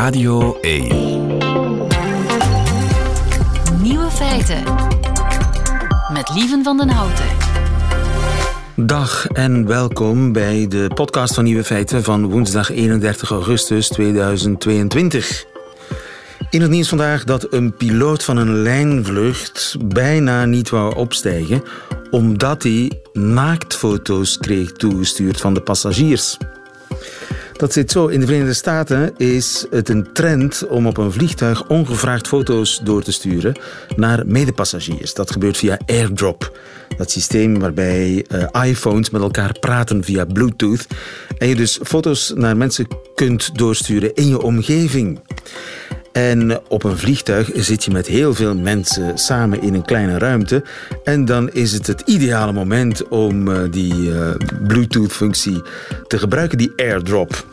Radio 1. Nieuwe feiten. Met Lieven van den Houten. Dag en welkom bij de podcast van Nieuwe Feiten van woensdag 31 augustus 2022. In het nieuws vandaag dat een piloot van een lijnvlucht bijna niet wou opstijgen omdat hij naaktfoto's kreeg toegestuurd van de passagiers. Dat zit zo. In de Verenigde Staten is het een trend om op een vliegtuig ongevraagd foto's door te sturen naar medepassagiers. Dat gebeurt via airdrop. Dat systeem waarbij uh, iPhones met elkaar praten via Bluetooth. En je dus foto's naar mensen kunt doorsturen in je omgeving. En op een vliegtuig zit je met heel veel mensen samen in een kleine ruimte. En dan is het het ideale moment om uh, die uh, Bluetooth-functie te gebruiken, die airdrop.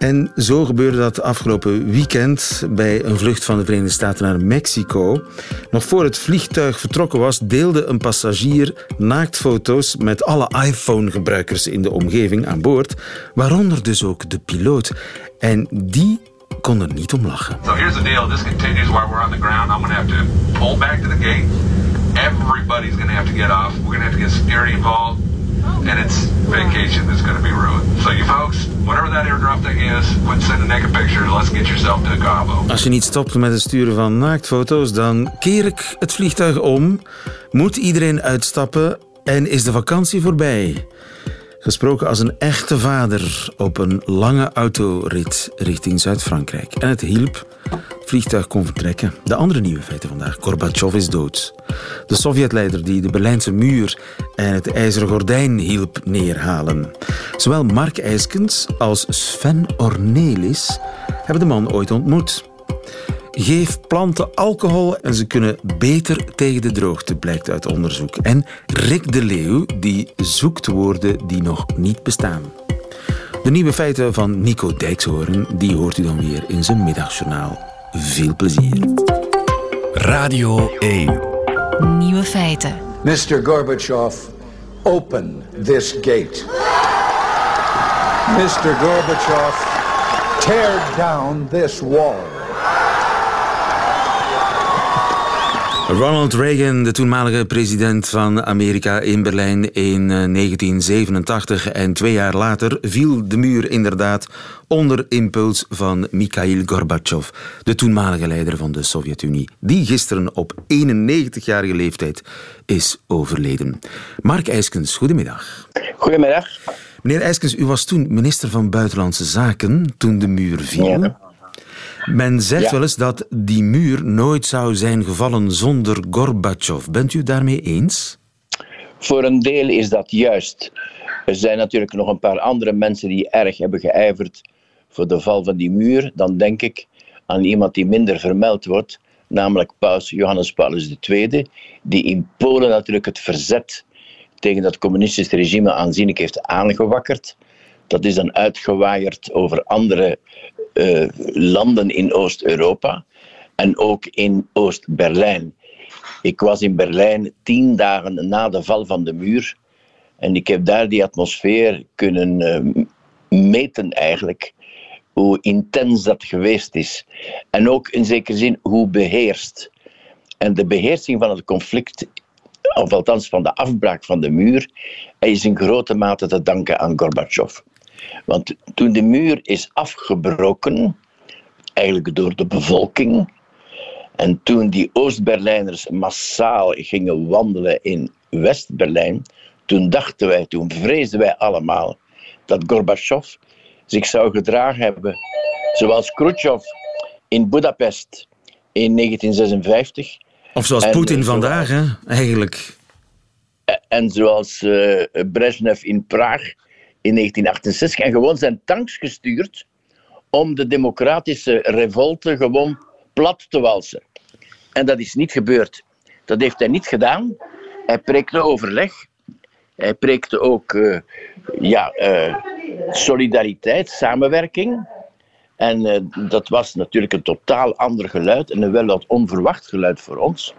En zo gebeurde dat afgelopen weekend bij een vlucht van de Verenigde Staten naar Mexico. Nog voor het vliegtuig vertrokken was, deelde een passagier naaktfoto's met alle iPhone-gebruikers in de omgeving aan boord, waaronder dus ook de piloot. En die kon er niet om lachen. So here's the deal. This continues while we're on the ground. I'm going to have to pull back to the gate. Everybody's going to have to get off. We're going to have to get security involved. And it's vacation that's going to be ruined. So you folks, whatever that airdrop thing is, quit sending naked pictures. Let's get yourself to Cabo. Als je niet stopt met het sturen van naaktfoto's, dan keer ik het vliegtuig om. Moet iedereen uitstappen en is de vakantie voorbij. Gesproken als een echte vader op een lange autorit richting Zuid-Frankrijk. En het hielp. Het vliegtuig kon vertrekken. De andere nieuwe feiten vandaag. Gorbachev is dood. De Sovjetleider die de Berlijnse muur en het ijzeren gordijn hielp neerhalen. Zowel Mark Eiskens als Sven Ornelis hebben de man ooit ontmoet. Geef planten alcohol en ze kunnen beter tegen de droogte, blijkt uit onderzoek. En Rick de Leeuw, die zoekt woorden die nog niet bestaan. De nieuwe feiten van Nico Dijkshoorn, die hoort u dan weer in zijn middagjournaal. Veel plezier. Radio 1. Nieuwe feiten. Mr. Gorbachev, open this gate. Mr. Gorbachev, tear down this wall. Ronald Reagan, de toenmalige president van Amerika in Berlijn in 1987. En twee jaar later viel de muur inderdaad onder impuls van Mikhail Gorbachev, de toenmalige leider van de Sovjet-Unie, die gisteren op 91-jarige leeftijd is overleden. Mark IJskens, goedemiddag. Goedemiddag. Meneer IJskens, u was toen minister van Buitenlandse Zaken toen de muur viel. Ja. Men zegt Ja. wel eens dat die muur nooit zou zijn gevallen zonder Gorbachev. Bent u daarmee eens? Voor een deel is dat juist. Er zijn natuurlijk nog een paar andere mensen die erg hebben geijverd voor de val van die muur. Dan denk ik aan iemand die minder vermeld wordt, namelijk Paus Johannes Paulus II, die in Polen natuurlijk het verzet tegen dat communistische regime aanzienlijk heeft aangewakkerd. Dat is dan uitgewaaierd over andere eh, landen in Oost-Europa en ook in Oost-Berlijn. Ik was in Berlijn tien dagen na de val van de muur en ik heb daar die atmosfeer kunnen eh, meten eigenlijk. Hoe intens dat geweest is. En ook in zekere zin hoe beheerst. En de beheersing van het conflict, of althans van de afbraak van de muur, is in grote mate te danken aan Gorbachev. Want toen de muur is afgebroken, eigenlijk door de bevolking, en toen die Oost-Berlijners massaal gingen wandelen in West-Berlijn, toen dachten wij, toen vreesden wij allemaal dat Gorbachev zich zou gedragen hebben zoals Khrushchev in Budapest in 1956 Of zoals En, Poetin vandaag, hè? eigenlijk. en zoals eh Brezhnev in Praag in 1968 en gewoon zijn tanks gestuurd om de democratische revolte gewoon plat te walsen. En dat is niet gebeurd. Dat heeft hij niet gedaan. Hij preekte overleg. Hij preekte ook eh, ja, eh, solidariteit, samenwerking. En eh, dat was natuurlijk een totaal ander geluid en een wel wat onverwacht geluid voor ons.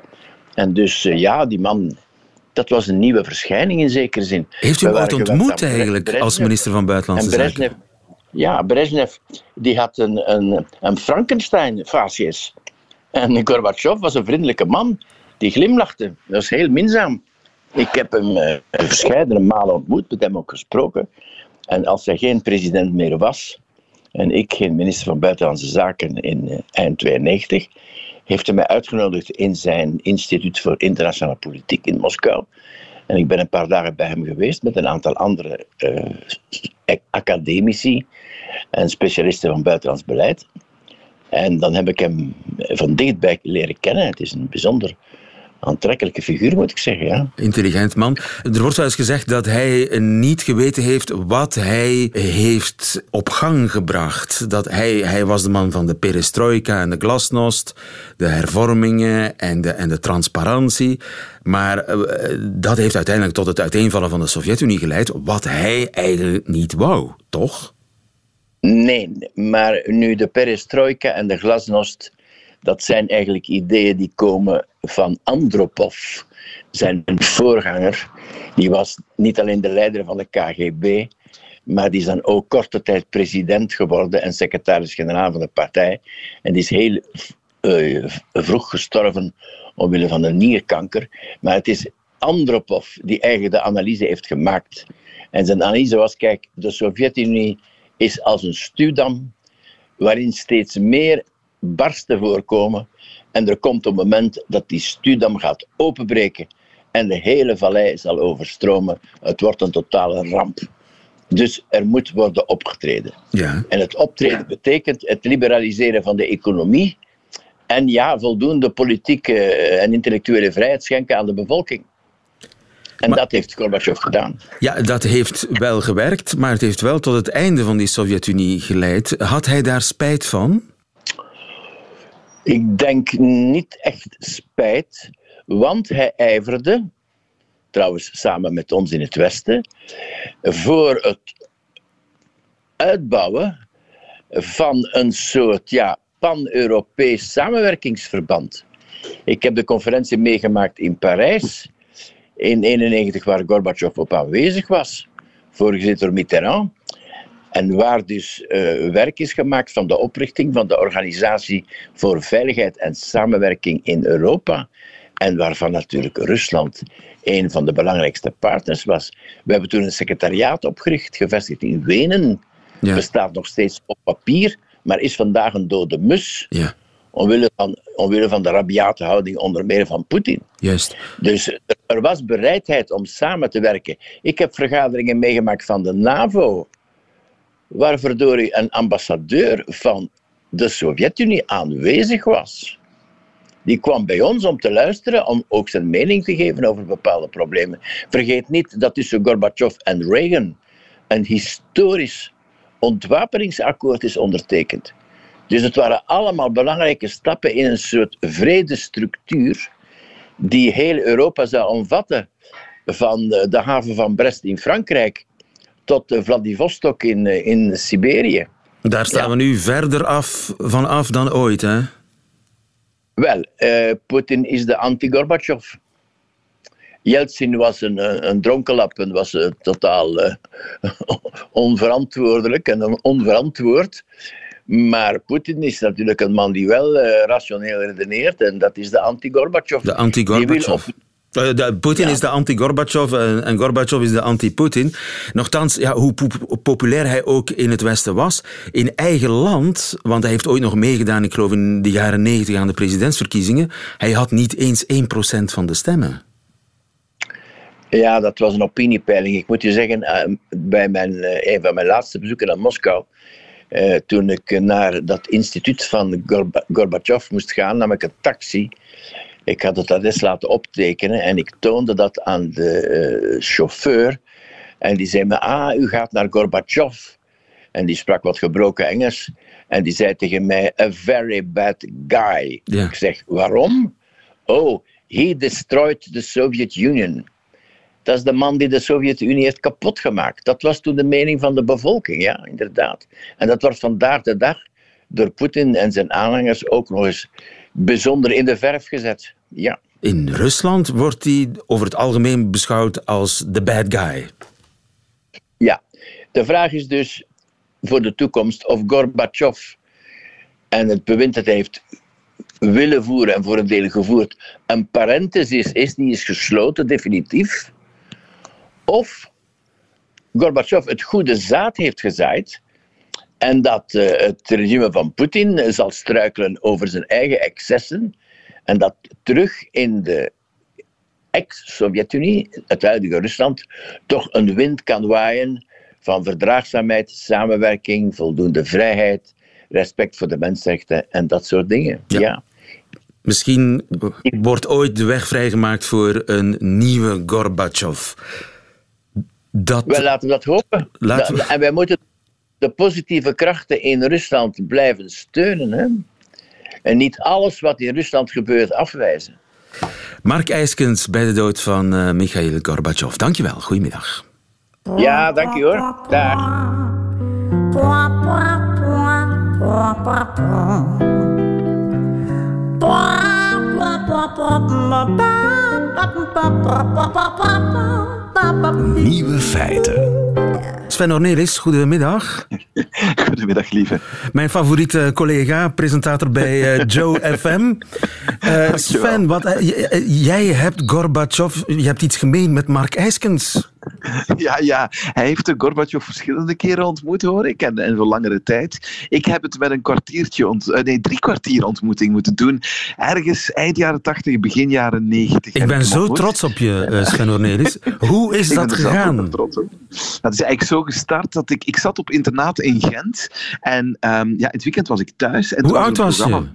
En dus ja, die man, dat was een nieuwe verschijning in zekere zin. Heeft u hem ooit ontmoet eigenlijk als minister van Buitenlandse En Zaken? Ja, Brezhnev die had een, een, een Frankenstein-facies. En Gorbachev was een vriendelijke man. Die glimlachte. Dat was heel minzaam. Ik heb hem uh, verschillende malen ontmoet, met hem ook gesproken. En als hij geen president meer was, en ik geen minister van Buitenlandse Zaken in uh, eind 92, heeft hij mij uitgenodigd in zijn instituut voor internationale politiek in Moskou. En ik ben een paar dagen bij hem geweest met een aantal andere uh, academici en specialisten van buitenlands beleid. En dan heb ik hem van dichtbij leren kennen. Het is een bijzonder aantrekkelijke figuur, moet ik zeggen. Ja. Intelligent man. Er wordt wel eens gezegd dat hij niet geweten heeft wat hij heeft op gang gebracht. Dat hij, hij was de man van de perestroika en de glasnost, de hervormingen en de, en de transparantie. Maar eh, dat heeft uiteindelijk tot het uiteenvallen van de Sovjet-Unie geleid, wat hij eigenlijk niet wou, toch? Nee, maar nu de perestroika en de glasnost dat zijn eigenlijk ideeën die komen van Andropov, zijn voorganger. Die was niet alleen de leider van de KGB, maar die is dan ook korte tijd president geworden en secretaris-generaal van de partij. En die is heel uh, vroeg gestorven omwille van een nierkanker. Maar het is Andropov die eigenlijk de analyse heeft gemaakt. En zijn analyse was: kijk, de Sovjet-Unie is als een stuwdam waarin steeds meer barsten voorkomen. En er komt een moment dat die stuwdam gaat openbreken en de hele vallei zal overstromen. Het wordt een totale ramp. Dus er moet worden opgetreden. Ja. En het optreden betekent het liberaliseren van de economie en ja, voldoende politieke en intellectuele vrijheid schenken aan de bevolking. En dat heeft Gorbachev gedaan. Ja, dat heeft wel gewerkt, maar het heeft wel tot het einde van die Sovjet-Unie geleid. Had hij daar spijt van? Ik denk niet echt spijt, want hij ijverde, trouwens samen met ons in het Westen, voor het uitbouwen van een soort ja, pan-Europees samenwerkingsverband. Ik heb de conferentie meegemaakt in Parijs in 1991, waar Gorbachev op aanwezig was, voorgezeten door Mitterrand. En waar dus uh, werk is gemaakt van de oprichting van de Organisatie voor Veiligheid en Samenwerking in Europa. En waarvan natuurlijk Rusland een van de belangrijkste partners was. We hebben toen een secretariaat opgericht, gevestigd in Wenen. Ja. Bestaat nog steeds op papier, maar is vandaag een dode mus. Ja. Omwille van, omwille van de rabiate houding onder meer van Poetin. Juist. Dus er was bereidheid om samen te werken. Ik heb vergaderingen meegemaakt van de NAVO waar verdorie een ambassadeur van de Sovjet-Unie aanwezig was. Die kwam bij ons om te luisteren, om ook zijn mening te geven over bepaalde problemen. Vergeet niet dat tussen Gorbachev en Reagan een historisch ontwapeningsakkoord is ondertekend. Dus het waren allemaal belangrijke stappen in een soort vredestructuur die heel Europa zou omvatten. Van de haven van Brest in Frankrijk tot Vladivostok in, eh, in Siberië. Daar staan we nu verder af vanaf dan ooit, hè? Wel, uh, Poetin is de anti-Gorbachev. Yeltsin was een, een dronkenlap en was uh, totaal uh, onverantwoordelijk en onverantwoord. Maar Poetin is natuurlijk een man die wel rationeel redeneert en dat is de anti-Gorbachev. De anti-Gorbachev. Uh, Poetin is de anti-Gorbachev en, en Gorbachev is de anti-Poetin. Nochtans, ja, hoe populair hij ook in het Westen was, in eigen land, want hij heeft ooit nog meegedaan, ik geloof in de jaren negentig aan de presidentsverkiezingen, hij had niet eens 1% van de stemmen. Ja, dat was een opiniepeiling. Ik moet je zeggen, uh, bij mijn, een van mijn laatste bezoeken aan Moskou, toen ik naar dat instituut van Gorbachev moest gaan, nam ik een taxi ik had het adres laten optekenen en ik toonde dat aan de uh, chauffeur. En die zei me, ah, u gaat naar Gorbachev. En die sprak wat gebroken Engels. En die zei tegen mij, a very bad guy. Ja. Ik zeg, waarom? Oh, he destroyed the Soviet Union. Dat is de man die de Sovjet-Unie heeft kapot gemaakt. Dat was toen de mening van de bevolking, ja, inderdaad. En dat wordt vandaag de dag door Poetin en zijn aanhangers ook nog eens bijzonder in de verf gezet. Ja. In Rusland wordt hij over het algemeen beschouwd als de bad guy. Ja, de vraag is dus voor de toekomst of Gorbachev en het bewind dat hij heeft willen voeren en voor een deel gevoerd, een parenthesis is die is gesloten, definitief. Of Gorbachev het goede zaad heeft gezaaid en dat uh, het regime van Poetin zal struikelen over zijn eigen excessen en dat terug in de ex-Sovjet-Unie, het huidige Rusland, toch een wind kan waaien van verdraagzaamheid, samenwerking, voldoende vrijheid, respect voor de mensenrechten en dat soort dingen. Ja. Misschien wordt ooit de weg vrijgemaakt voor een nieuwe Gorbachev. Dat... Wij laten dat hopen. Laten we... En wij moeten de positieve krachten in Rusland blijven steunen. Hè? En niet alles wat in Rusland gebeurt afwijzen. Mark IJskens bij de dood van uh, Mikhail Gorbachev. Dankjewel, goedemiddag. Ja, dank je hoor. Dag. Nieuwe feiten. Sven Ornelis, goedemiddag. Goedemiddag, lieve. Mijn favoriete collega, presentator bij uh, Joe FM. Uh, Sven, wat, uh, jij hebt Gorbachev, je hebt iets gemeen met Mark IJskens. Ja, ja, hij heeft de Gorbachev verschillende keren ontmoet, hoor ik, en, en voor langere tijd. Ik heb het met een kwartiertje, ont, nee, drie kwartier ontmoeting moeten doen. Ergens eind jaren 80, begin jaren 90. Ik ben zo trots op je, Sven Ornelis. Hoe is dat gegaan? Trots op. Dat is eigenlijk zo gestart dat ik, ik zat op internaat in Gent en um, ja, het weekend was ik thuis. En Hoe oud was je?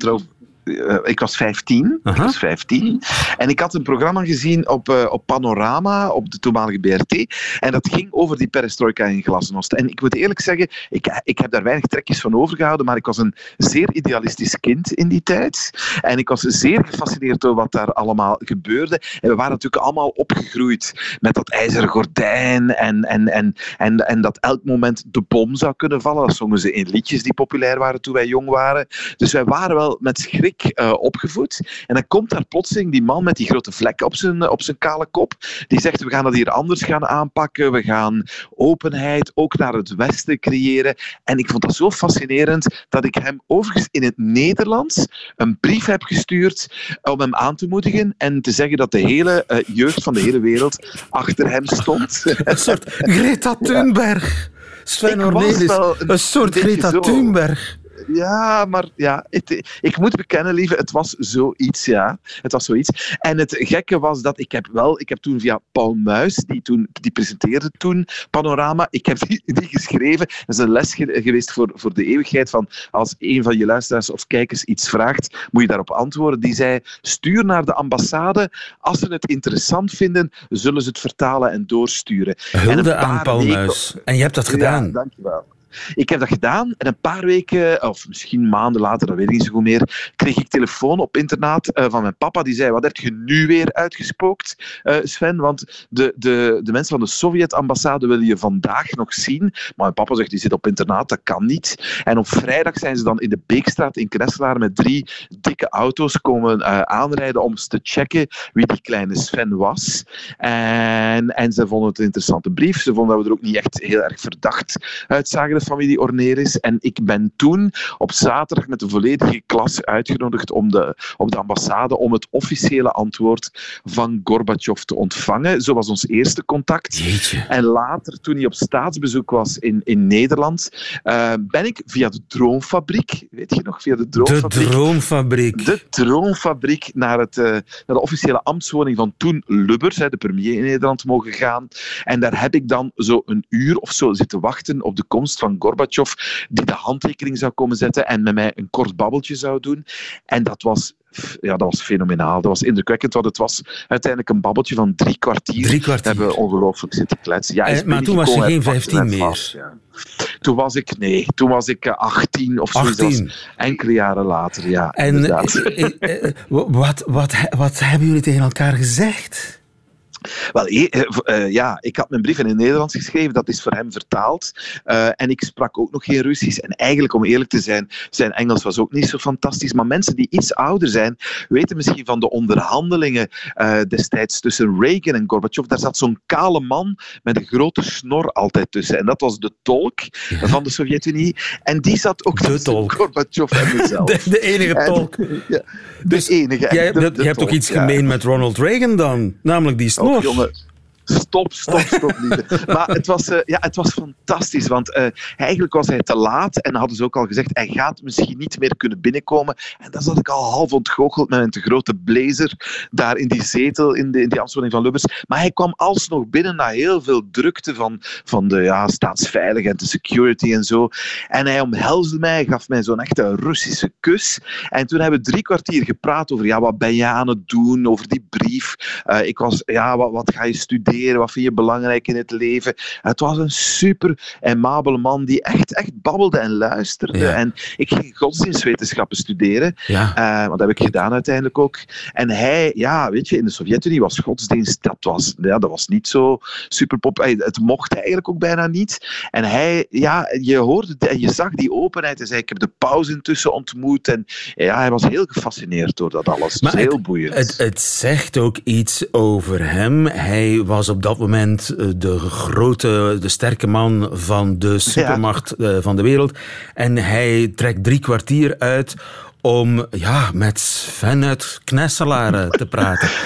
Uh, ik was 15. Ik was 15. En ik had een programma gezien op, uh, op Panorama, op de toenmalige BRT. En dat ging over die perestroika in Glasnost. En ik moet eerlijk zeggen, ik, ik heb daar weinig trekjes van overgehouden, maar ik was een zeer idealistisch kind in die tijd. En ik was zeer gefascineerd door wat daar allemaal gebeurde. En we waren natuurlijk allemaal opgegroeid met dat ijzeren gordijn en, en, en, en, en dat elk moment de bom zou kunnen vallen. Dat zongen ze in liedjes die populair waren toen wij jong waren. Dus wij waren wel met schrik uh, opgevoed. En dan komt daar plotseling die man met die grote vlek op zijn, op zijn kale kop. Die zegt, we gaan dat hier anders gaan aanpakken. We gaan openheid ook naar het Westen creëren. En ik vond dat zo fascinerend dat ik hem overigens in het Nederlands een brief heb gestuurd om hem aan te moedigen en te zeggen dat de hele uh, jeugd van de hele wereld achter hem stond. Een soort Greta Thunberg. Sven Ornelis, een soort Greta Thunberg. Ja, maar ja, het, ik moet bekennen, lieve, het was zoiets, ja. Het was zoiets. En het gekke was dat ik heb wel, ik heb toen via Paul Muis, die, toen, die presenteerde toen Panorama, ik heb die, die geschreven. Dat is een les geweest voor, voor de eeuwigheid van als een van je luisteraars of kijkers iets vraagt, moet je daarop antwoorden. Die zei, stuur naar de ambassade. Als ze het interessant vinden, zullen ze het vertalen en doorsturen. Hulde en aan Paul Muis. En je hebt dat gedaan. Ja, dankjewel. Ik heb dat gedaan en een paar weken, of misschien maanden later, dat weet ik niet zo goed meer, kreeg ik telefoon op internaat uh, van mijn papa. Die zei, wat heb je nu weer uitgespookt, uh, Sven? Want de, de, de mensen van de Sovjet-ambassade willen je vandaag nog zien. Maar mijn papa zegt, die zit op internaat, dat kan niet. En op vrijdag zijn ze dan in de Beekstraat in Kresselaar met drie dikke auto's komen aanrijden om te checken wie die kleine Sven was. En, en ze vonden het een interessante brief. Ze vonden dat we er ook niet echt heel erg verdacht uitzagen familie Orneris. En ik ben toen op zaterdag met de volledige klas uitgenodigd om de, op de ambassade om het officiële antwoord van Gorbachev te ontvangen. Zo was ons eerste contact. Jeetje. En later, toen hij op staatsbezoek was in, in Nederland, uh, ben ik via de Droomfabriek, weet je nog, via de Droomfabriek. De Droomfabriek. De Droomfabriek naar, het, uh, naar de officiële ambtswoning van toen Lubbers, de premier in Nederland, mogen gaan. En daar heb ik dan zo een uur of zo zitten wachten op de komst van Gorbachev, die de handtekening zou komen zetten en met mij een kort babbeltje zou doen. En dat was ja, dat was fenomenaal. Dat was indrukwekkend, want het was uiteindelijk een babbeltje van drie kwartier. Drie kwartier. Hebben we ongelooflijk zitten kletsen. Ja, eh, maar toen was je geen 15 meer. ja. Toen was ik, nee, toen was ik 18 of zo. 18. Enkele jaren later, ja. En eh, eh, wat, wat, wat hebben jullie tegen elkaar gezegd? Wel, eh, uh, ja, ik had mijn brief in het Nederlands geschreven, dat is voor hem vertaald. Uh, en ik sprak ook nog geen Russisch. En eigenlijk, om eerlijk te zijn, zijn Engels was ook niet zo fantastisch. Maar mensen die iets ouder zijn, weten misschien van de onderhandelingen uh, destijds tussen Reagan en Gorbachev. Daar zat zo'n kale man met een grote snor altijd tussen. En dat was de tolk ja. van de Sovjet-Unie. En die zat ook de tussen tolk. Gorbachev en mezelf. De, de enige En- tolk. ja, de Dus enige. Jij, de- je hebt toch tolk, iets ja. gemeen met Ronald Reagan dan? Namelijk die snor. Oh, jongen. Stop, stop, stop. lieve. maar het was, eh, ja, het was fantastisch, want eh, eigenlijk was hij te laat en hadden ze ook al gezegd, hij gaat misschien niet meer kunnen binnenkomen. En dan zat ik al half ontgoocheld met een te grote blazer daar in die zetel in, de, in die van Lubbers. Maar hij kwam alsnog binnen na heel veel drukte van, van de ja, staatsveiligheid, de security en zo. En hij omhelsde mij, gaf mij zo'n echte Russische kus. En toen hebben we drie kwartier gepraat over, ja, wat ben je aan het doen, over die brief. Eh, ik was, ja, wat, wat ga je studeren? Wat vind je belangrijk in het leven? Het was een super aimabele man die echt, echt babbelde en luisterde. Ja. En ik ging godsdienstwetenschappen studeren, Ja. eh, want dat heb ik gedaan uiteindelijk ook. En hij, ja, weet je, in de Sovjet-Unie was godsdienst, dat was, ja, dat was niet zo super pop. Het mocht eigenlijk ook bijna niet. En hij, ja, je hoorde en je zag die openheid. Hij zei, ik heb de pauze intussen ontmoet. En ja, hij was heel gefascineerd door dat alles. Maar dus heel het- boeiend. Het, het zegt ook iets over hem. Hij was op dat moment eh, de grote, de sterke man van de supermacht eh, van de wereld. En hij trekt drie kwartier uit om ja, met Sven uit Knesselaren te praten.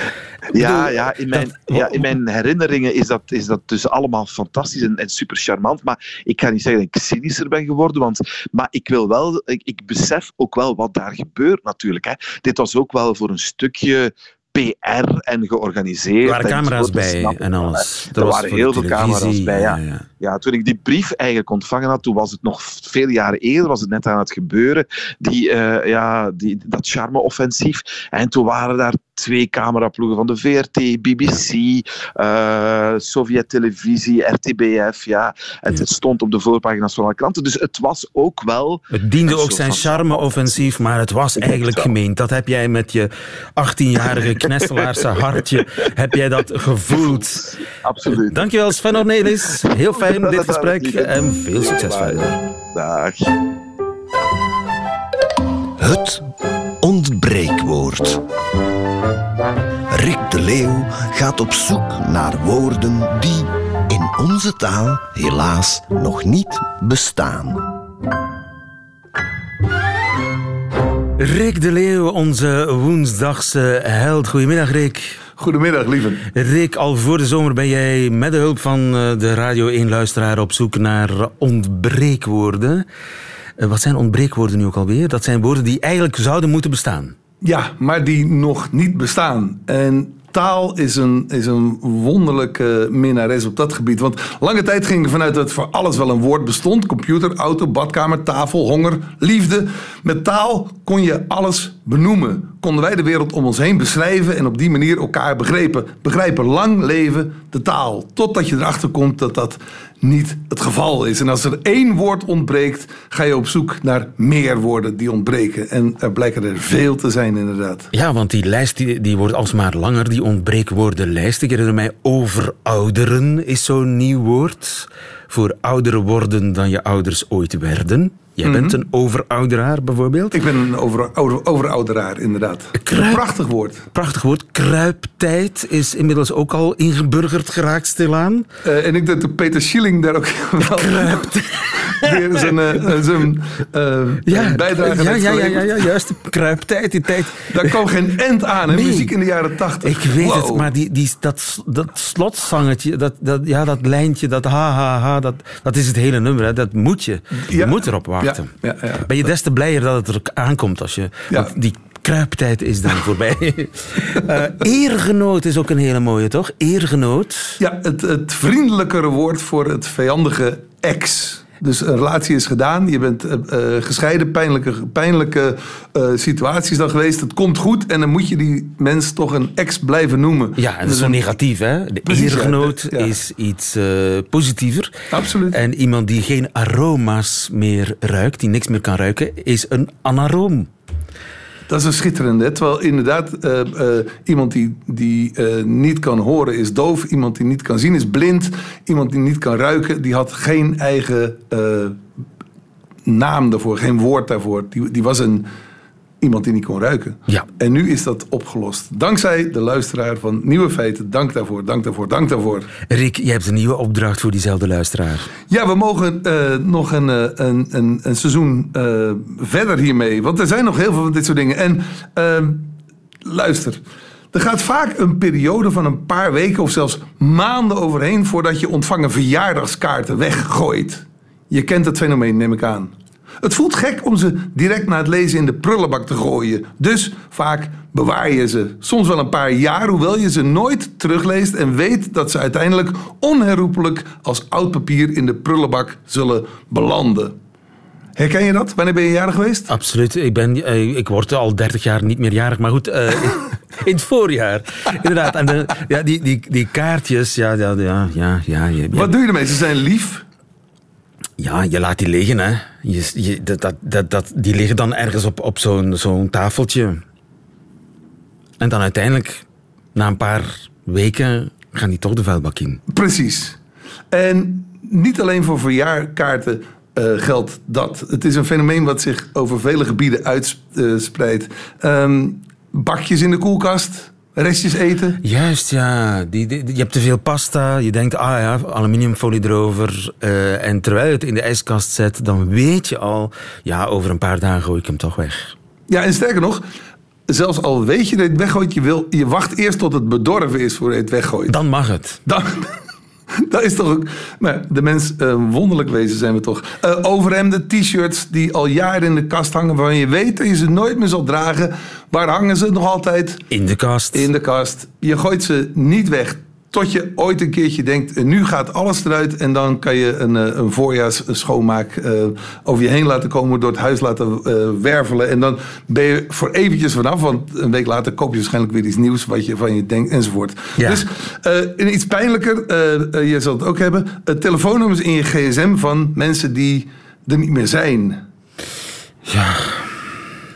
Ja, ja, in mijn, ja, in mijn herinneringen is dat, is dat dus allemaal fantastisch en, en super charmant. Maar ik ga niet zeggen dat ik cynischer ben geworden. Want, maar ik wil wel, ik, ik besef ook wel wat daar gebeurt natuurlijk. Hè. Dit was ook wel voor een stukje PR en georganiseerd. Er waren en camera's dat bij en alles. Er was waren heel veel camera's bij, ja. Ja. Toen ik die brief eigenlijk ontvangen had, toen was het nog veel jaren eerder, was het net aan het gebeuren, die, eh, ja, die, dat charme-offensief. En toen waren daar twee cameraploegen van de VRT, BBC, eh Sovjet-televisie, RTBF. Ja. Het, het stond op de voorpagina's van alle kranten. Dus het was ook wel... Het diende ook zijn charme-offensief, maar het was eigenlijk gemeend. Dat heb jij met je 18-jarige Knesselaarse hartje, heb jij dat gevoeld. Absoluut. Dankjewel Sven Ornelis. Heel fijn dit Dat gesprek en veel succes verder. Dag. Het ontbreekwoord. Rick de Leeuw gaat op zoek naar woorden die in onze taal helaas nog niet bestaan. Rick de Leeuw, onze woensdagse held. Goedemiddag Rick. Goedemiddag, lieve. Rick, al voor de zomer ben jij met de hulp van eh, de Radio 1-luisteraar op zoek naar ontbreekwoorden. Eh, Wat zijn ontbreekwoorden nu ook alweer? Dat zijn woorden die eigenlijk zouden moeten bestaan. Ja, maar die nog niet bestaan. En taal is een, is een wonderlijke minnares op dat gebied. Want lange tijd ging ik vanuit dat voor alles wel een woord bestond. Computer, auto, badkamer, tafel, honger, liefde. Met taal kon je alles benoemen. Konden wij de wereld om ons heen beschrijven en op die manier elkaar begrepen. begrijpen. Lang leven de taal. Totdat je erachter komt dat dat niet het geval is. En als er één woord ontbreekt, ga je op zoek naar meer woorden die ontbreken. En er blijken er veel te zijn, inderdaad. Ja, want die lijst die, die wordt alsmaar langer, die ontbreekwoordenlijst. Ik herinner mij overouderen is zo'n nieuw woord. Voor ouder worden dan je ouders ooit werden. Jij bent een overouderaar bijvoorbeeld. Ik ben een over, over, overouderaar, inderdaad. Kruip- prachtig woord. Prachtig woord. Kruiptijd is inmiddels ook al ingeburgerd geraakt stilaan. Eh, en ik denk dat Peter Schilling daar ook wel weer zijn, eh, zijn eh, bijdrage ja, heeft ja, ja, ja, geleverd. ja, juist. De kruiptijd, die tijd. Daar kwam geen end aan, hè? Nee. muziek in de jaren tachtig. Ik weet het, maar die, die, dat, dat slotzangetje, dat, dat, ja, dat lijntje, dat ha, ha, ha, dat, dat is het hele nummer. Hè. Dat moet je. Je Ja. moet erop wachten. Ja, ja, ja. Ben je des te blijer dat het er aankomt als je... Want die kruiptijd is dan voorbij. Eh, eergenoot is ook een hele mooie, toch? Eergenoot. Ja, het, het vriendelijkere woord voor het vijandige ex. Dus een relatie is gedaan, je bent eh, eh, gescheiden, pijnlijke, pijnlijke eh, situaties dan geweest. Het komt goed en dan moet je die mens toch een ex blijven noemen. Ja, en dat is Dus zo een- negatief, hè? De Precies, eergenoot Ja. is iets positiever. Absoluut. En iemand die geen aroma's meer ruikt, die niks meer kan ruiken, is een anaroom. Dat is een schitterende. Terwijl inderdaad, uh, uh, iemand die, die uh, niet kan horen is doof. Iemand die niet kan zien is blind. Iemand die niet kan ruiken, die had geen eigen naam daarvoor, geen woord daarvoor. Die, die was een, iemand die niet kon ruiken. Ja. En nu is dat opgelost. Dankzij de luisteraar van Nieuwe Feiten. Dank daarvoor, dank daarvoor, dank daarvoor. Rick, je hebt een nieuwe opdracht voor diezelfde luisteraar. Ja, we mogen uh, nog een, uh, een, een, een, seizoen uh, verder hiermee. Want er zijn nog heel veel van dit soort dingen. En ehm, luister. Er gaat vaak een periode van een paar weken of zelfs maanden overheen voordat je ontvangen verjaardagskaarten weggooit. Je kent het fenomeen, neem ik aan. Het voelt gek om ze direct na het lezen in de prullenbak te gooien. Dus vaak bewaar je ze. Soms wel een paar jaar, hoewel je ze nooit terugleest en weet dat ze uiteindelijk onherroepelijk als oud papier in de prullenbak zullen belanden. Herken je dat? Wanneer ben je jarig geweest? Absoluut. Ik, ben, uh, ik word al 30 jaar niet meer jarig, maar goed, uh, in het voorjaar. Inderdaad. En de, ja, die, die, die kaartjes, ja, ja, ja, ja, ja. Wat doe je ermee? Ze zijn lief. Ja, je laat die liggen, hè. Je, je, dat, dat, dat, die liggen dan ergens op, op zo'n zo'n tafeltje. En dan uiteindelijk, na een paar weken, gaan die toch de vuilbak in. Precies. En niet alleen voor verjaarkaarten uh, geldt dat. Het is een fenomeen wat zich over vele gebieden uitspreidt. Um, bakjes in de koelkast, restjes eten. Juist, ja. Die, die, je hebt te veel pasta. Je denkt, ah ja, aluminiumfolie erover. Uh, en terwijl je het in de ijskast zet, dan weet je al... Ja, over een paar dagen gooi ik hem toch weg. Ja, en sterker nog... Zelfs al weet je dat je het weggooit, je, wil, je wacht eerst tot het bedorven is voor je het weggooit. Dan mag het. Dan, dat is toch ook. Maar de mens, uh, wonderlijk wezen zijn we toch. Uh, overhemden, t-shirts die al jaren in de kast hangen, waarvan je weet dat je ze nooit meer zal dragen. Waar hangen ze nog altijd? In de kast. In de kast. Je gooit ze niet weg. Tot je ooit een keertje denkt, nu gaat alles eruit. En dan kan je een, een voorjaarsschoonmaak uh, over je heen laten komen. Door het huis laten uh, wervelen. En dan ben je voor eventjes vanaf. Want een week later koop je waarschijnlijk weer iets nieuws. Wat je van je denkt enzovoort. Ja. Dus uh, iets pijnlijker. je zal het ook hebben. telefoonnummers in je gsm van mensen die er niet meer zijn. Ja.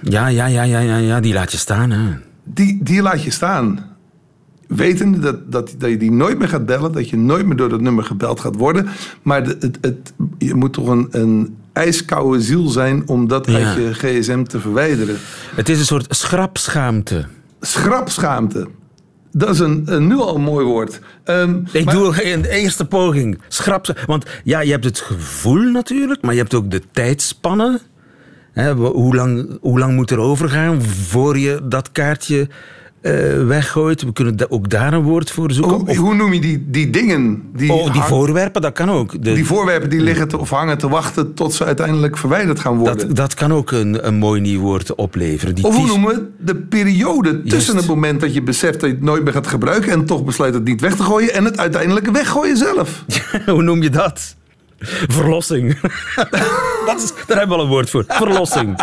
Ja, ja, ja, ja, ja, ja. die laat je staan. Hè. Die, die laat je staan wetende dat, dat, dat je die nooit meer gaat bellen, dat je nooit meer door dat nummer gebeld gaat worden. Maar het, het, het, je moet toch een, een ijskoude ziel zijn om dat Ja. uit je gsm te verwijderen. Het is een soort schrapschaamte. Schrapschaamte. Dat is een, een nu al een mooi woord. Ehm, Ik maar- doe een eerste poging. Schrap. Want ja, je hebt het gevoel natuurlijk, maar je hebt ook de tijdspannen. Hoe, lang, hoe lang moet er overgaan voor je dat kaartje eh, weggooit? We kunnen da- ook daar een woord voor zoeken. hoe, Of- hoe noem je die, die dingen? Die, oh, die voorwerpen, dat kan ook. De- die voorwerpen die liggen te, of hangen te wachten tot ze uiteindelijk verwijderd gaan worden. dat, dat kan ook een, een mooi nieuw woord opleveren. Die Of hoe noemen we? De periode tussen het moment dat je beseft dat je het nooit meer gaat gebruiken en toch besluit het niet weg te gooien en het uiteindelijk weggooien zelf. Hoe noem je dat? Verlossing. dat is, daar hebben we al een woord voor. Verlossing.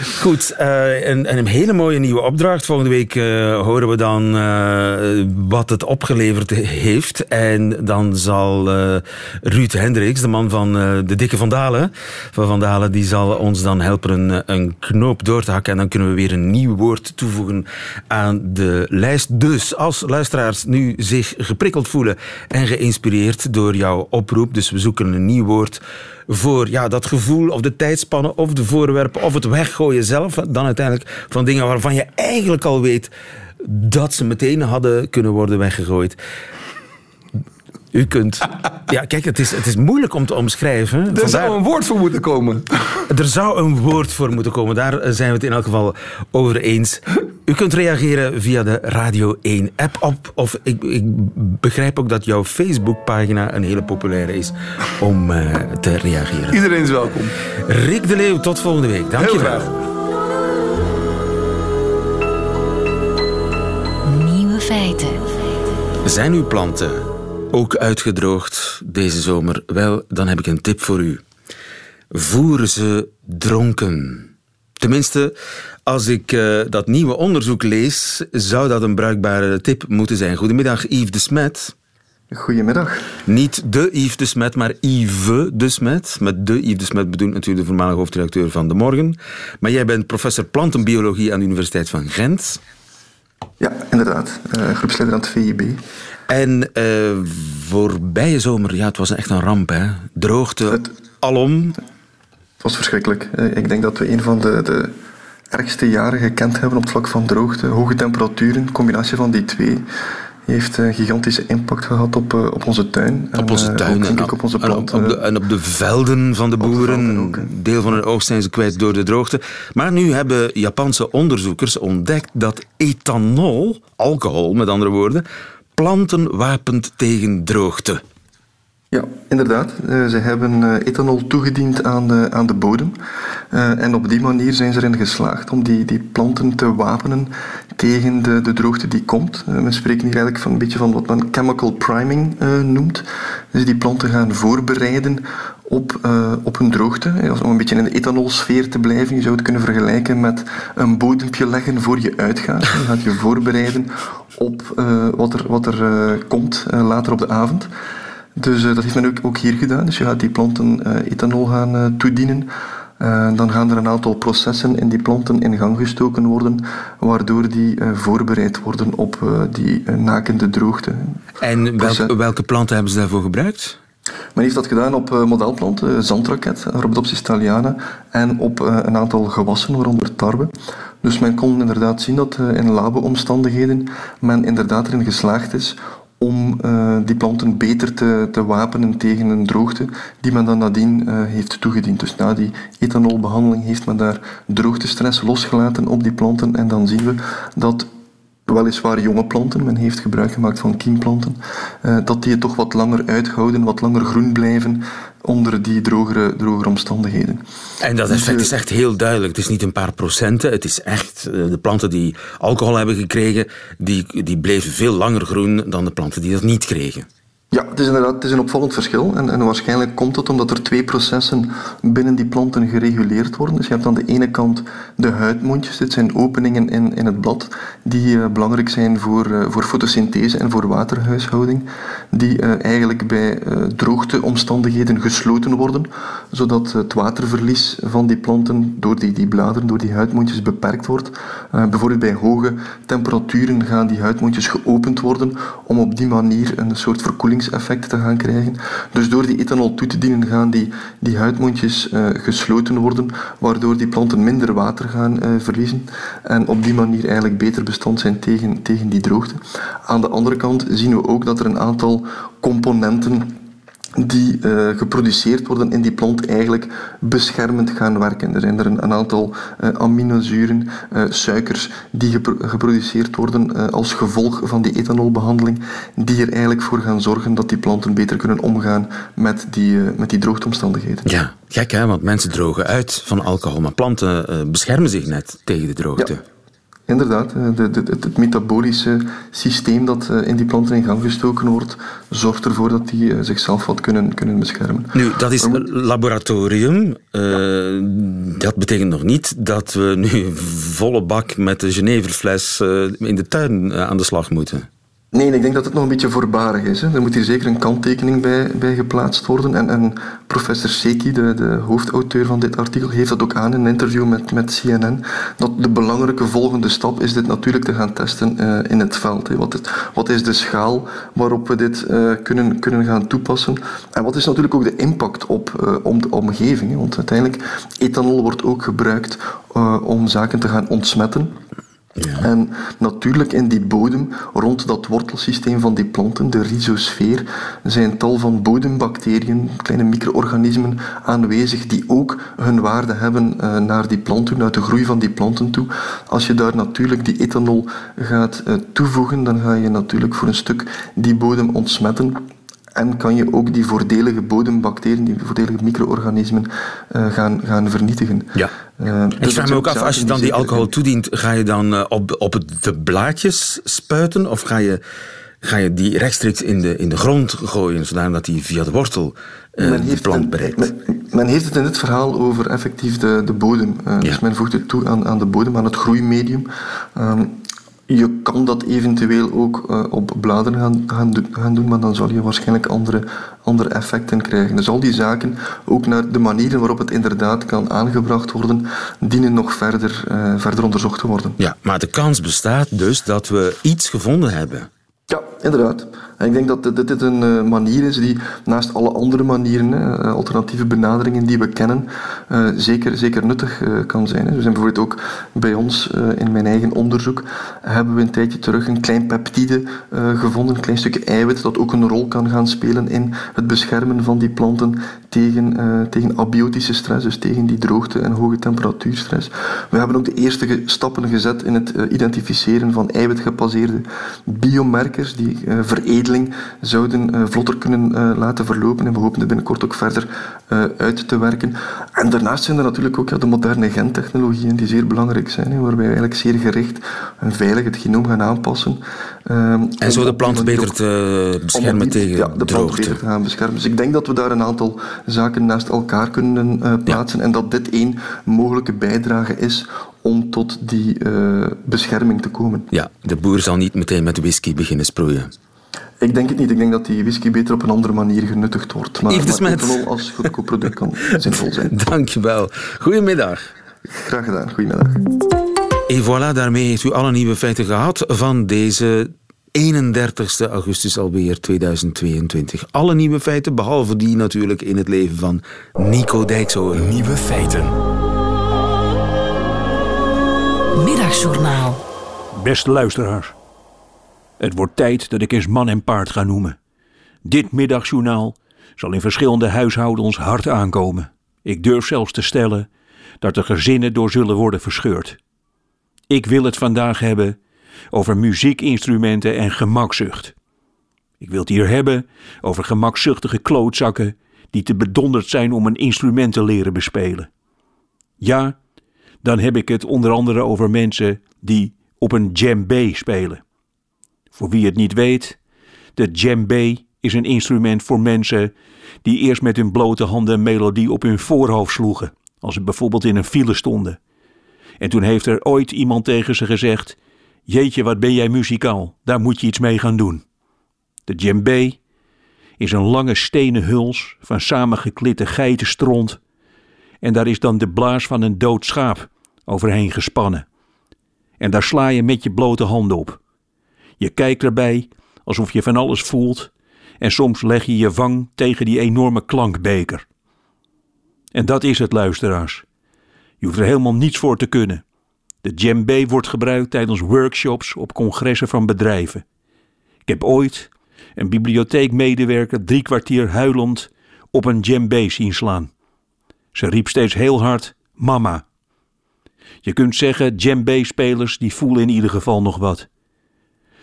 Goed, eh, en, en een hele mooie nieuwe opdracht. Volgende week eh, horen we dan eh, wat het opgeleverd heeft. En dan zal eh, Ruud Hendricks, de man van eh, de dikke Vandalen, van Vandalen, die zal ons dan helpen een, een knoop door te hakken. En dan kunnen we weer een nieuw woord toevoegen aan de lijst. Dus als luisteraars nu zich geprikkeld voelen en geïnspireerd door jouw oproep, dus we zoeken een nieuw woord voor ja, dat gevoel of de tijdspannen of de voorwerpen of het weggooien zelf, dan uiteindelijk van dingen waarvan je eigenlijk al weet dat ze meteen hadden kunnen worden weggegooid. U kunt... Ja, kijk, het is, het is moeilijk om te omschrijven. Er Vandaar- zou een woord voor moeten komen. er zou een woord voor moeten komen. Daar eh, zijn we het in elk geval over eens. U kunt reageren via de Radio 1 app op. Of ik, ik begrijp ook dat jouw Facebookpagina een hele populaire is om eh, te reageren. Iedereen is welkom. Rick de Leeuw, tot volgende week. Dank je wel. Zijn uw planten ook uitgedroogd deze zomer? Wel, dan heb ik een tip voor u. Voer ze dronken. Tenminste, als ik eh, dat nieuwe onderzoek lees, zou dat een bruikbare tip moeten zijn. Goedemiddag, Yves de Smet. Goedemiddag. Niet de Yves de Smet, maar Yves de Smet. Met de Yves de Smet bedoelt natuurlijk de voormalige hoofdredacteur van De Morgen. Maar jij bent professor plantenbiologie aan de Universiteit van Gent. Ja, inderdaad. Uh, groepsleider aan het VIB. En uh, voorbije zomer, ja, het was echt een ramp, hè? Droogte het, alom. Het was verschrikkelijk. Uh, ik denk dat we een van de, de ergste jaren gekend hebben op het vlak van droogte. Hoge temperaturen, combinatie van die twee heeft een gigantische impact gehad op, uh, op onze tuin. Op onze tuin en, op, op onze planten. En op, de, en op de velden van de boeren. De Deel van hun oogst zijn ze kwijt door de droogte. Maar nu hebben Japanse onderzoekers ontdekt dat ethanol, alcohol met andere woorden, planten wapent tegen droogte. Ja, inderdaad. Uh, ze hebben uh, ethanol toegediend aan de, aan de bodem. Uh, en op die manier zijn ze erin geslaagd om die, die planten te wapenen tegen de, de droogte die komt. men spreekt hier eigenlijk van een beetje van wat men chemical priming noemt. Dus die planten gaan voorbereiden op, op een droogte. Om een beetje in de ethanolsfeer te blijven. Je zou het kunnen vergelijken met een bodempje leggen voor je uitgaat. Je gaat je voorbereiden op wat er, wat er komt later op de avond. Dus uh, dat heeft men ook, ook, hier gedaan. Dus je gaat die planten uh, ethanol gaan uh, toedienen. dan gaan er een aantal processen in die planten in gang gestoken worden, waardoor die voorbereid worden op die nakende droogte. En welke, welke planten hebben ze daarvoor gebruikt? Men heeft dat gedaan op modelplanten, zandraket, Rhodopsis thaliana, en op een aantal gewassen, waaronder tarwe. Dus men kon inderdaad zien dat in labo-omstandigheden men inderdaad erin geslaagd is om uh, die planten beter te, te, wapenen tegen een droogte die men dan nadien uh, heeft toegediend. Dus na die ethanolbehandeling heeft men daar droogtestress losgelaten op die planten en dan zien we dat weliswaar jonge planten, men heeft gebruik gemaakt van kiemplanten, uh, dat die het toch wat langer uithouden, wat langer groen blijven onder die drogere, drogere omstandigheden. En dat effect dus, is echt heel duidelijk. Het is niet een paar procenten. Het is echt eh, de planten die alcohol hebben gekregen, die, die bleven veel langer groen dan de planten die dat niet kregen. Ja, het is inderdaad het is een opvallend verschil. En, en waarschijnlijk komt het omdat er twee processen binnen die planten gereguleerd worden. Dus je hebt aan de ene kant de huidmondjes. Dit zijn openingen in, in het blad die uh, belangrijk zijn voor, uh, voor fotosynthese en voor waterhuishouding. Die uh, eigenlijk bij droogteomstandigheden gesloten worden, zodat het waterverlies van die planten door die, die bladeren, door die huidmondjes beperkt wordt. bijvoorbeeld bij hoge temperaturen gaan die huidmondjes geopend worden om op die manier een soort verkoeling te gaan krijgen. Dus door die ethanol toe te dienen gaan die, die huidmondjes uh, gesloten worden, waardoor die planten minder water gaan uh, verliezen en op die manier eigenlijk beter bestand zijn tegen, tegen die droogte. Aan de andere kant zien we ook dat er een aantal componenten die uh, geproduceerd worden in die plant eigenlijk beschermend gaan werken. Er zijn er een, een aantal uh, aminozuren, uh, suikers, die gepro geproduceerd worden als gevolg van die ethanolbehandeling, die er eigenlijk voor gaan zorgen dat die planten beter kunnen omgaan met die, met die droogteomstandigheden. Ja, gek hè, want mensen drogen uit van alcohol, maar planten beschermen zich net tegen de droogte. Ja. Inderdaad, eh, de, de, het, metabolische systeem dat eh, in die planten in gang gestoken wordt, zorgt ervoor dat die eh, zichzelf wat kunnen, kunnen beschermen. Nu, dat is een laboratorium. Uh, dat betekent nog niet dat we nu volle bak met de Geneverfles in de tuin aan de slag moeten. Nee, ik denk dat het nog een beetje voorbarig is. Hè. Er moet hier zeker een kanttekening bij, bij geplaatst worden. En, en professor Seki, de, de, hoofdauteur van dit artikel, geeft dat ook aan in een interview met, met CNN. Dat de belangrijke volgende stap is dit natuurlijk te gaan testen uh, in het veld. Wat, wat, is de schaal waarop we dit uh, kunnen, kunnen gaan toepassen? En wat is natuurlijk ook de impact op uh, om de omgeving? Hè. Want uiteindelijk, ethanol wordt ook gebruikt om zaken te gaan ontsmetten. En natuurlijk in die bodem, rond dat wortelsysteem van die planten, de rhizosfeer, zijn tal van bodembacteriën, kleine micro-organismen aanwezig die ook hun waarde hebben uh, naar die planten, naar de groei van die planten toe. Als je daar natuurlijk die ethanol gaat uh, toevoegen, dan ga je natuurlijk voor een stuk die bodem ontsmetten. En kan je ook die voordelige bodembacteriën, die voordelige micro-organismen uh, gaan, gaan vernietigen. Ja. Uh, ik vraag me ook af, als je dan die alcohol toedient, ga je dan uh, op, op de blaadjes spuiten? Of ga je, ga je die rechtstreeks in de, in de grond gooien, zodat die via de wortel de plant bereikt? Men, men, heeft het in dit verhaal over effectief de, de bodem. Ja. Dus men voegt het toe aan, aan de bodem, aan het groeimedium. Um, Je kan dat eventueel ook uh, op bladeren gaan, gaan, do gaan, doen, maar dan zal je waarschijnlijk andere, andere effecten krijgen. Dus al die zaken, ook naar de manieren waarop het inderdaad kan aangebracht worden, dienen nog verder, uh, verder onderzocht te worden. Ja, maar de kans bestaat dus dat we iets gevonden hebben. Ja, inderdaad. En ik denk dat dit, een uh, manier is die naast alle andere manieren, uh, alternatieve benaderingen die we kennen, uh, zeker, zeker nuttig kan zijn. Hè. We zijn bijvoorbeeld ook bij ons in mijn eigen onderzoek hebben we een tijdje terug een klein peptide gevonden, een klein stukje eiwit dat ook een rol kan gaan spelen in het beschermen van die planten tegen, tegen abiotische stress, dus tegen die droogte en hoge temperatuurstress. We hebben ook de eerste stappen gezet in het identificeren van eiwitgebaseerde biomarkers die veredelen zouden uh, vlotter kunnen uh, laten verlopen. En we hopen het binnenkort ook verder uh, uit te werken. En daarnaast zijn er natuurlijk ook ja, de moderne gentechnologieën die zeer belangrijk zijn, hè, waarbij we eigenlijk zeer gericht en veilig het genoom gaan aanpassen. en zo de planten beter te beschermen die, tegen ja, de droogte. beter te gaan beschermen. Dus ik denk dat we daar een aantal zaken naast elkaar kunnen plaatsen ja. en dat dit één mogelijke bijdrage is om tot die uh, bescherming te komen. Ja, de boer zal niet meteen met whisky beginnen sproeien. Ik denk het niet. Ik denk dat die whisky beter op een andere manier genuttigd wordt. Maar, Yves maar ethanol als goedkoop product kan zinvol zijn. Dankjewel. Goedemiddag. Graag gedaan. Goedemiddag. En voilà, daarmee heeft u alle nieuwe feiten gehad van deze 31 augustus alweer 2022. Alle nieuwe feiten, behalve die natuurlijk in het leven van Nico Dijkshoorn. Nieuwe feiten. Middagjournaal. Beste luisteraars. Het wordt tijd dat ik eens man en paard ga noemen. Dit middagjournaal zal in verschillende huishoudens hard aankomen. Ik durf zelfs te stellen dat er gezinnen door zullen worden verscheurd. Ik wil het vandaag hebben over muziekinstrumenten en gemakzucht. Ik wil het hier hebben over gemakzuchtige klootzakken die te bedonderd zijn om een instrument te leren bespelen. Ja, dan heb ik het onder andere over mensen die op een djembe spelen. Voor wie het niet weet, de djembe is een instrument voor mensen die eerst met hun blote handen een melodie op hun voorhoofd sloegen, als ze bijvoorbeeld in een file stonden. En toen heeft er ooit iemand tegen ze gezegd: Jeetje, wat ben jij muzikaal, daar moet je iets mee gaan doen. De djembe is een lange stenen huls van samengeklitte geitenstront, en daar is dan de blaas van een dood schaap overheen gespannen. En daar sla je met je blote handen op. Je kijkt erbij alsof je van alles voelt en soms leg je je wang tegen die enorme klankbeker. En dat is het, luisteraars. Je hoeft er helemaal niets voor te kunnen. De djembe wordt gebruikt tijdens workshops op congressen van bedrijven. Ik heb ooit een bibliotheekmedewerker drie kwartier huilend op een djembe zien slaan. Ze riep steeds heel hard: Mama. Je kunt zeggen, djembe-spelers die voelen in ieder geval nog wat.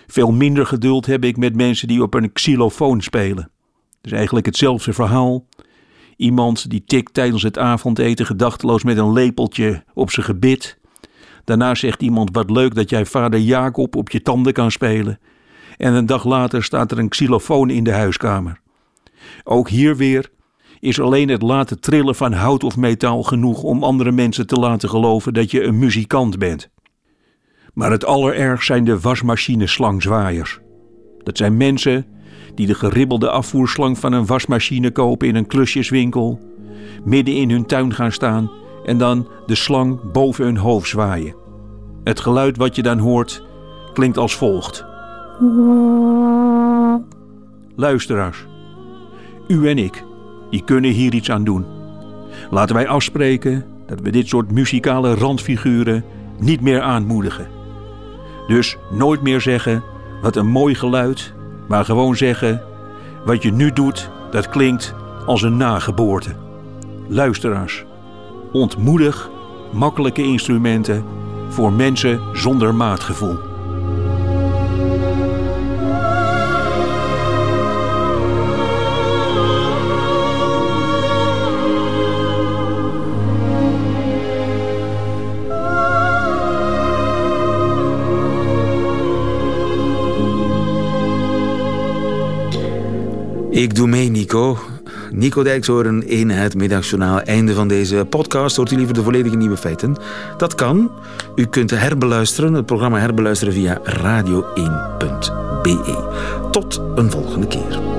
Veel minder geduld heb ik met mensen die op een xylofoon spelen. Het is eigenlijk hetzelfde verhaal. Iemand die tikt tijdens het avondeten gedachteloos met een lepeltje op zijn gebit. Daarna zegt iemand wat leuk dat jij vader Jacob op je tanden kan spelen. En een dag later staat er een xylofoon in de huiskamer. Ook hier weer is alleen het laten trillen van hout of metaal genoeg om andere mensen te laten geloven dat je een muzikant bent. Maar het allerergst zijn de wasmachine-slangzwaaiers. Dat zijn mensen die de geribbelde afvoerslang van een wasmachine kopen in een klusjeswinkel, midden in hun tuin gaan staan en dan de slang boven hun hoofd zwaaien. Het geluid wat je dan hoort klinkt als volgt. Luisteraars, u en ik, die kunnen hier iets aan doen. Laten wij afspreken dat we dit soort muzikale randfiguren niet meer aanmoedigen. Dus nooit meer zeggen wat een mooi geluid, maar gewoon zeggen wat je nu doet, dat klinkt als een nageboorte. Luisteraars, ontmoedig makkelijke instrumenten voor mensen zonder maatgevoel. Ik doe mee, Nico. Nico Dijkshoorn in het middagjournaal. Einde van deze podcast. Hoort u liever de volledige nieuwe feiten? Dat kan. U kunt herbeluisteren, het programma herbeluisteren via radio1.be. Tot een volgende keer.